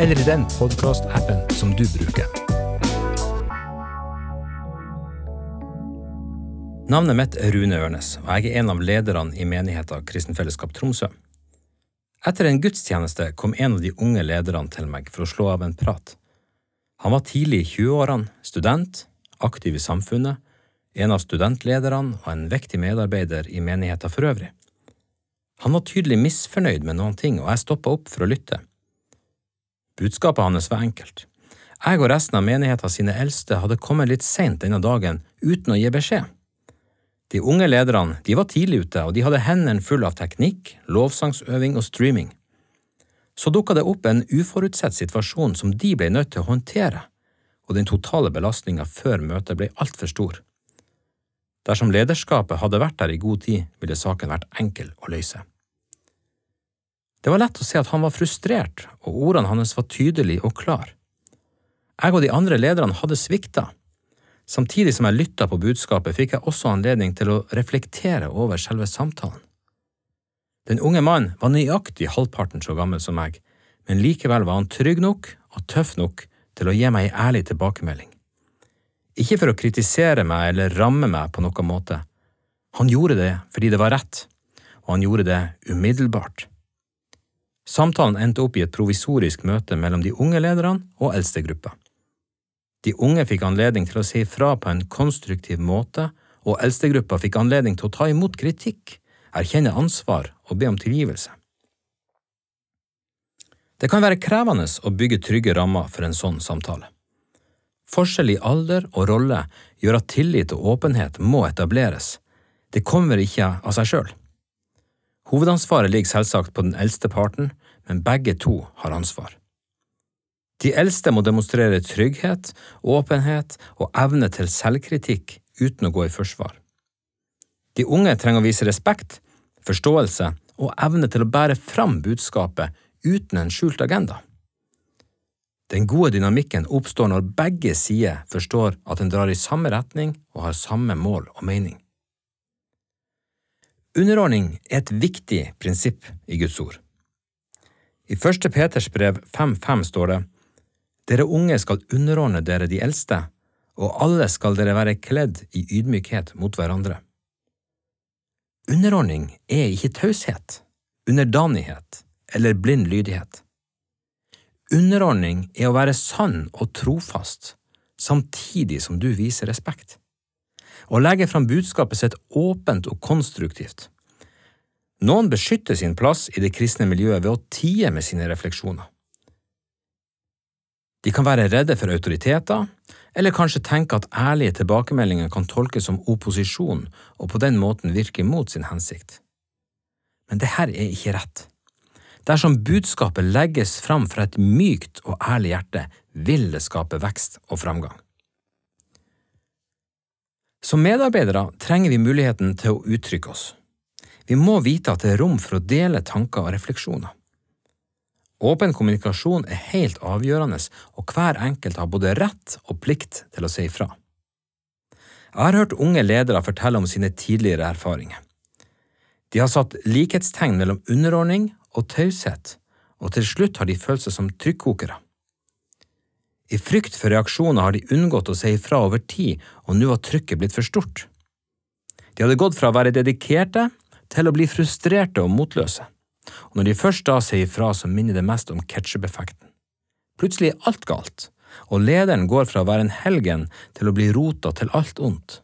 eller i den podkastappen som du bruker. Navnet mitt er Rune Ørnes, og jeg er en av lederne i menigheten Kristenfellesskap Tromsø. Etter en gudstjeneste kom en av de unge lederne til meg for å slå av en prat. Han var tidlig i 20-årene, student, aktiv i samfunnet, en av studentlederne og en vektig medarbeider i menigheten for øvrig. Han var tydelig misfornøyd med noen ting, og jeg stoppa opp for å lytte. Budskapet hans var enkelt. Jeg og resten av menigheten sine eldste hadde kommet litt seint denne dagen uten å gi beskjed. De unge lederne de var tidlig ute, og de hadde hendene fulle av teknikk, lovsangsøving og streaming. Så dukka det opp en uforutsett situasjon som de ble nødt til å håndtere, og den totale belastninga før møtet ble altfor stor. Dersom lederskapet hadde vært der i god tid, ville saken vært enkel å løse. Det var lett å se at han var frustrert, og ordene hans var tydelige og klare. Jeg og de andre lederne hadde svikta. Samtidig som jeg lytta på budskapet, fikk jeg også anledning til å reflektere over selve samtalen. Den unge mannen var nøyaktig halvparten så gammel som meg, men likevel var han trygg nok og tøff nok til å gi meg ei ærlig tilbakemelding. Ikke for å kritisere meg eller ramme meg på noen måte. Han gjorde det fordi det var rett, og han gjorde det umiddelbart. Samtalen endte opp i et provisorisk møte mellom de unge lederne og eldstegruppa. De unge fikk anledning til å si fra på en konstruktiv måte, og eldstegruppa fikk anledning til å ta imot kritikk, erkjenne ansvar og be om tilgivelse. Det kan være krevende å bygge trygge rammer for en sånn samtale. Forskjell i alder og rolle gjør at tillit og åpenhet må etableres. Det kommer ikke av seg sjøl. Hovedansvaret ligger selvsagt på den eldste parten, men begge to har ansvar. De eldste må demonstrere trygghet, åpenhet og evne til selvkritikk uten å gå i forsvar. De unge trenger å vise respekt, forståelse og evne til å bære fram budskapet uten en skjult agenda. Den gode dynamikken oppstår når begge sider forstår at den drar i samme retning og har samme mål og mening. Underordning er et viktig prinsipp i Guds ord. I første Peters brev 5.5 står det Dere unge skal underordne dere de eldste, og alle skal dere være kledd i ydmykhet mot hverandre. Underordning er ikke taushet, underdanighet eller blind lydighet. Underordning er å være sann og trofast samtidig som du viser respekt og legger fram budskapet sitt åpent og konstruktivt. Noen beskytter sin plass i det kristne miljøet ved å tie med sine refleksjoner. De kan være redde for autoriteter, eller kanskje tenke at ærlige tilbakemeldinger kan tolkes som opposisjon og på den måten virke mot sin hensikt. Men det her er ikke rett. Dersom budskapet legges fram fra et mykt og ærlig hjerte, vil det skape vekst og framgang. Som medarbeidere trenger vi muligheten til å uttrykke oss. Vi må vite at det er rom for å dele tanker og refleksjoner. Åpen kommunikasjon er helt avgjørende, og hver enkelt har både rett og plikt til å si ifra. Jeg har hørt unge ledere fortelle om sine tidligere erfaringer. De har satt likhetstegn mellom underordning og taushet, og til slutt har de følt seg som trykkokere. I frykt for reaksjoner har de unngått å si ifra over tid, og nå har trykket blitt for stort. De hadde gått fra å være dedikerte til å bli frustrerte og motløse, og når de først da sier ifra, så minner det mest om ketsjup-effekten. Plutselig er alt galt, og lederen går fra å være en helgen til å bli rota til alt ondt.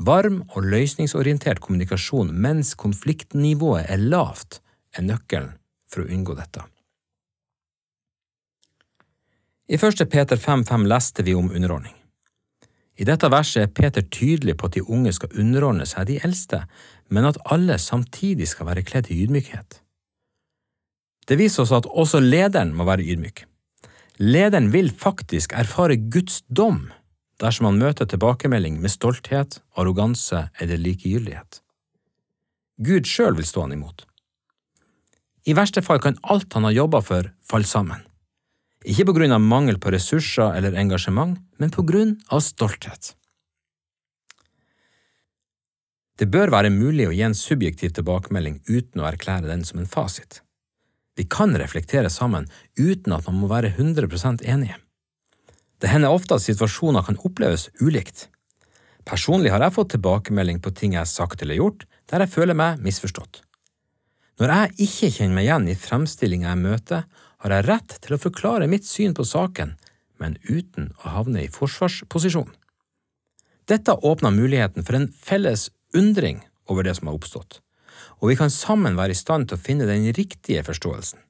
Varm og løsningsorientert kommunikasjon mens konfliktnivået er lavt, er nøkkelen for å unngå dette. I 1. Peter 5.5 leste vi om underordning. I dette verset er Peter tydelig på at de unge skal underordne seg de eldste, men at alle samtidig skal være kledd i ydmykhet. Det viser oss at også lederen må være ydmyk. Lederen vil faktisk erfare Guds dom dersom han møter tilbakemelding med stolthet, arroganse eller likegyldighet. Gud sjøl vil stå han imot. I verste fall kan alt han har jobba for, falle sammen. Ikke på grunn av mangel på ressurser eller engasjement, men på grunn av stolthet. Det bør være mulig å gi en subjektiv tilbakemelding uten å erklære den som en fasit. Vi kan reflektere sammen uten at man må være 100% enige. Det hender ofte at situasjoner kan oppleves ulikt. Personlig har jeg fått tilbakemelding på ting jeg har sagt eller gjort, der jeg føler meg misforstått. Når jeg ikke kjenner meg igjen i fremstillinga jeg møter, har jeg rett til å forklare mitt syn på saken, men uten å havne i forsvarsposisjon. Dette åpner muligheten for en felles undring over det som har oppstått, og vi kan sammen være i stand til å finne den riktige forståelsen.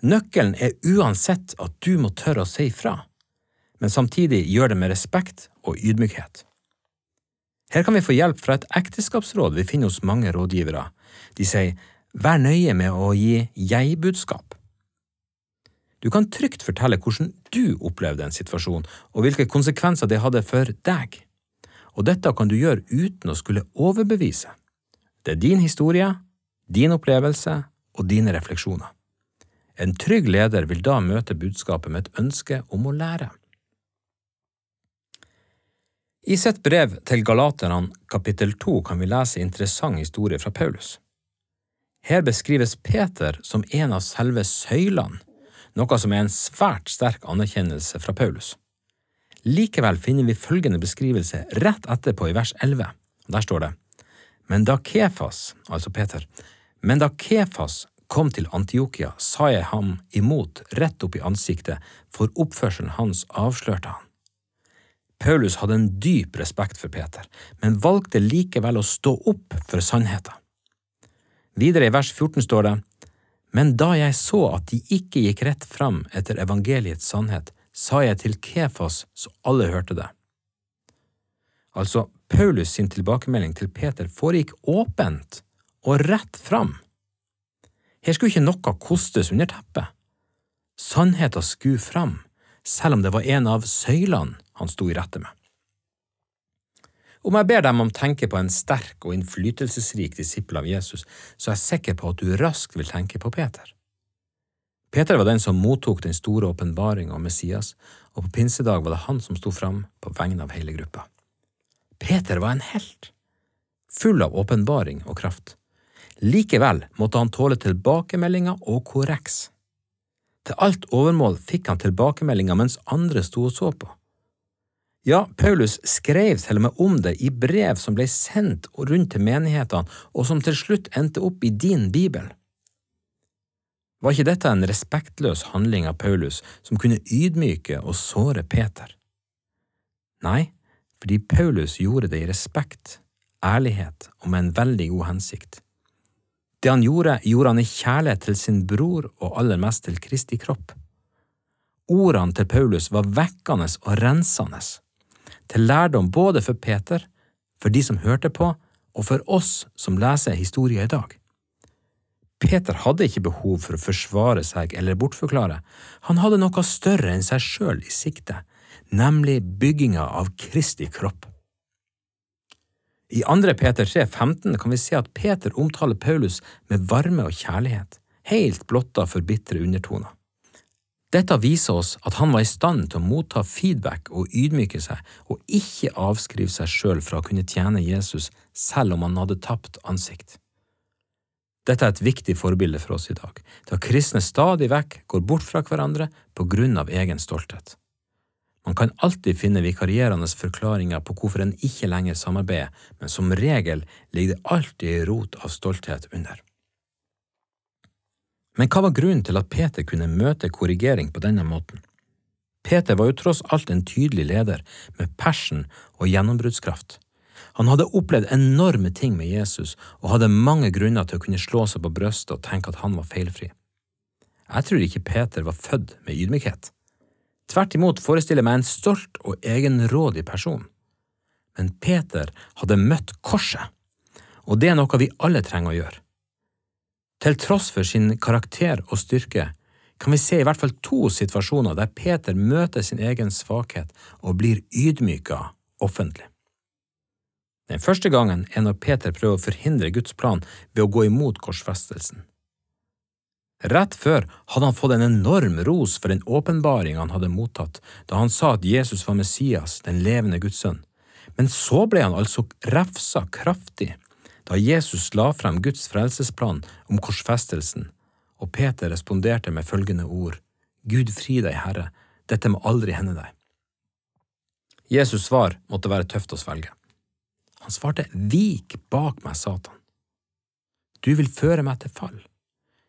Nøkkelen er uansett at du må tørre å si fra, men samtidig gjør det med respekt og ydmykhet. Her kan vi få hjelp fra et ekteskapsråd vi finner hos mange rådgivere. De sier vær nøye med å gi jeg-budskap. Du kan trygt fortelle hvordan du opplevde en situasjon, og hvilke konsekvenser det hadde for deg og dette kan du gjøre uten å skulle overbevise. Det er din historie, din opplevelse og dine refleksjoner. En trygg leder vil da møte budskapet med et ønske om å lære. I sitt brev til Galaterne kapittel 2 kan vi lese interessant historie fra Paulus. Her beskrives Peter som en av selve søylene, noe som er en svært sterk anerkjennelse fra Paulus. Likevel finner vi følgende beskrivelse rett etterpå i vers 11. Der står det, Men da Kefas, altså Peter, men da Kefas kom til Antiokia, sa jeg ham imot rett opp i ansiktet, for oppførselen hans avslørte han. Paulus hadde en dyp respekt for Peter, men valgte likevel å stå opp for sannheten. Videre i vers 14 står det, Men da jeg så at de ikke gikk rett fram etter evangeliets sannhet, sa jeg til Kefas så alle hørte det. Altså, Paulus sin tilbakemelding til Peter foregikk åpent og rett fram. Her skulle ikke noe kostes under teppet. Sannheten skulle fram, selv om det var en av søylene han sto i rette med. Om jeg ber dem om å tenke på en sterk og innflytelsesrik disippel av Jesus, så er jeg sikker på at du raskt vil tenke på Peter. Peter var den som mottok den store åpenbaringa om Messias, og på pinsedag var det han som sto fram på vegne av hele gruppa. Peter var en helt, full av åpenbaring og kraft. Likevel måtte han tåle tilbakemeldinger og korreks. Til alt overmål fikk han tilbakemeldinger mens andre sto og så på. Ja, Paulus skrev til og med om det i brev som ble sendt rundt til menighetene, og som til slutt endte opp i din bibel. Var ikke dette en respektløs handling av Paulus som kunne ydmyke og såre Peter? Nei, fordi Paulus gjorde det i respekt, ærlighet og med en veldig god hensikt. Det han gjorde, gjorde han i kjærlighet til sin bror og aller mest til Kristi kropp. Ordene til Paulus var vekkende og rensende, til lærdom både for Peter, for de som hørte på, og for oss som leser historien i dag. Peter hadde ikke behov for å forsvare seg eller bortforklare, han hadde noe større enn seg sjøl i sikte, nemlig bygginga av Kristi kropp. I 2. Peter 3, 15 kan vi se at Peter omtaler Paulus med varme og kjærlighet, helt blotta for bitre undertoner. Dette viser oss at han var i stand til å motta feedback og ydmyke seg, og ikke avskrive seg sjøl fra å kunne tjene Jesus selv om han hadde tapt ansikt. Dette er et viktig forbilde for oss i dag, da kristne stadig vekk går bort fra hverandre på grunn av egen stolthet. Man kan alltid finne vikarierende forklaringer på hvorfor en ikke lenger samarbeider, men som regel ligger det alltid rot av stolthet under. Men hva var grunnen til at Peter kunne møte korrigering på denne måten? Peter var jo tross alt en tydelig leder med passion og gjennombruddskraft. Han hadde opplevd enorme ting med Jesus og hadde mange grunner til å kunne slå seg på brystet og tenke at han var feilfri. Jeg tror ikke Peter var født med ydmykhet. Tvert imot forestiller jeg meg en stolt og egenrådig person. Men Peter hadde møtt korset, og det er noe vi alle trenger å gjøre. Til tross for sin karakter og styrke kan vi se i hvert fall to situasjoner der Peter møter sin egen svakhet og blir ydmyka offentlig. Den første gangen er når Peter prøver å forhindre Guds plan ved å gå imot korsfestelsen. Rett før hadde han fått en enorm ros for den åpenbaring han hadde mottatt da han sa at Jesus var Messias, den levende Guds sønn. Men så ble han altså refsa kraftig da Jesus la frem Guds frelsesplan om korsfestelsen, og Peter responderte med følgende ord, Gud fri deg, Herre, dette må aldri hende deg. Jesus' svar måtte være tøft å svelge. Han svarte, Vik bak meg, Satan. Du vil føre meg til fall.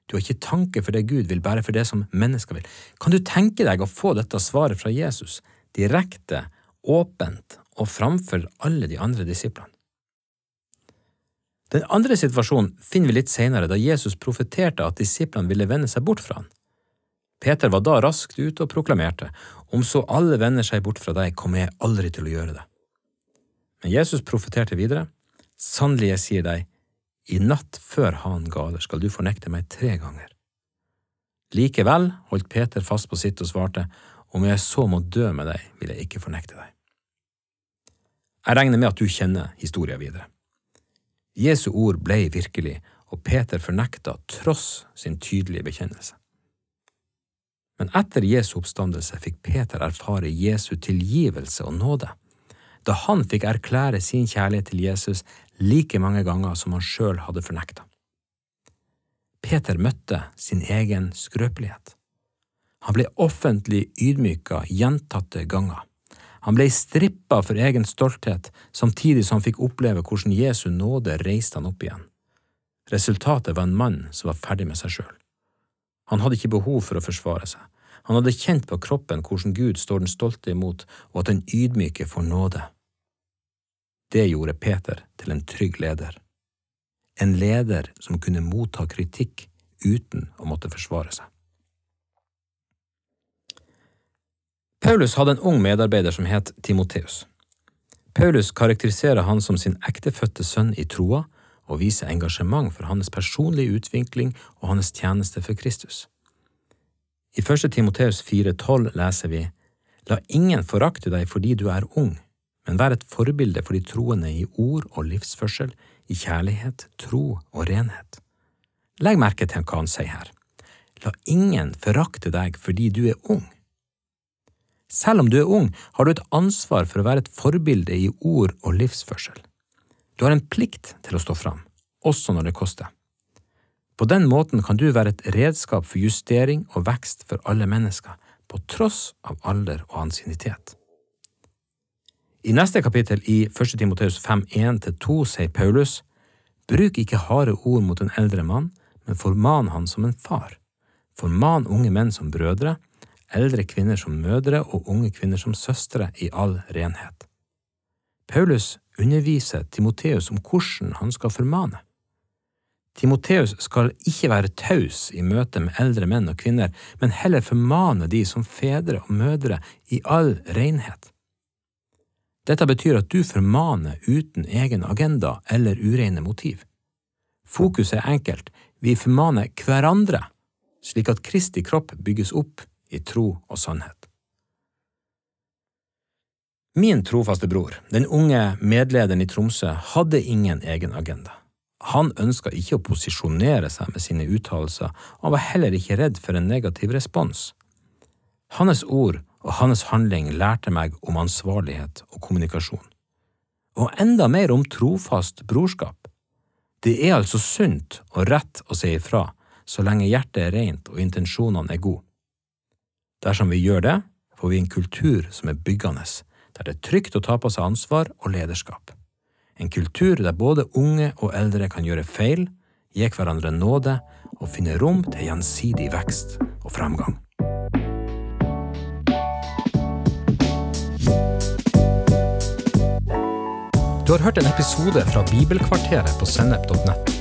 Du har ikke tanke for det Gud vil, bare for det som mennesker vil. Kan du tenke deg å få dette svaret fra Jesus, direkte, åpent og framfor alle de andre disiplene? Den andre situasjonen finner vi litt senere, da Jesus profeterte at disiplene ville vende seg bort fra han. Peter var da raskt ute og proklamerte, om så alle vender seg bort fra deg, kommer jeg aldri til å gjøre det. Men Jesus profeterte videre, sannelig jeg sier deg, i natt før han galer skal du fornekte meg tre ganger. Likevel holdt Peter fast på sitt og svarte, om jeg så må dø med deg, vil jeg ikke fornekte deg. Jeg regner med at du kjenner historien videre. Jesu ord ble virkelig, og Peter fornekta tross sin tydelige bekjennelse. Men etter Jesu oppstandelse fikk Peter erfare Jesu tilgivelse og nåde da han fikk erklære sin kjærlighet til Jesus like mange ganger som han sjøl hadde fornekta. Peter møtte sin egen skrøpelighet. Han ble offentlig ydmyka gjentatte ganger. Han ble strippa for egen stolthet, samtidig som han fikk oppleve hvordan Jesu nåde reiste han opp igjen. Resultatet var en mann som var ferdig med seg sjøl. Han hadde ikke behov for å forsvare seg. Han hadde kjent på kroppen hvordan Gud står den stolte imot, og at den ydmyke får nåde. Det gjorde Peter til en trygg leder. En leder som kunne motta kritikk uten å måtte forsvare seg. Paulus hadde en ung medarbeider som het Timoteus. Paulus karakteriserer han som sin ektefødte sønn i troa og viser engasjement for hans personlige utvikling og hans tjeneste for Kristus. I 1. Timoteus 4,12 leser vi La ingen forakte deg fordi du er ung, men vær et forbilde for de troende i ord og livsførsel, i kjærlighet, tro og renhet. Legg merke til hva han sier her. La ingen forakte deg fordi du er ung. Selv om du er ung, har du et ansvar for å være et forbilde i ord og livsførsel. Du har en plikt til å stå fram, også når det koster. På den måten kan du være et redskap for justering og vekst for alle mennesker, på tross av alder og ansiennitet. I neste kapittel i 1. Timoteus 5.1-2 sier Paulus, Bruk ikke harde ord mot en eldre mann, men forman han som en far. Forman unge menn som brødre, eldre kvinner som mødre og unge kvinner som søstre i all renhet. Paulus underviser Timoteus om hvordan han skal formane. Timoteus skal ikke være taus i møte med eldre menn og kvinner, men heller formane de som fedre og mødre i all renhet. Dette betyr at du formaner uten egen agenda eller ureine motiv. Fokuset er enkelt, vi formaner hverandre, slik at Kristi kropp bygges opp i tro og sannhet. Min trofaste bror, den unge medlederen i Tromsø, hadde ingen egen agenda. Han ønska ikke å posisjonere seg med sine uttalelser, og var heller ikke redd for en negativ respons. Hans ord og hans handling lærte meg om ansvarlighet og kommunikasjon. Og enda mer om trofast brorskap. Det er altså sunt og rett å si ifra, så lenge hjertet er rent og intensjonene er gode. Dersom vi gjør det, får vi en kultur som er byggende, der det er trygt å ta på seg ansvar og lederskap. En kultur der både unge og eldre kan gjøre feil, gi hverandre nåde og finne rom til gjensidig vekst og framgang. Du har hørt en episode fra Bibelkvarteret på sennep.nett.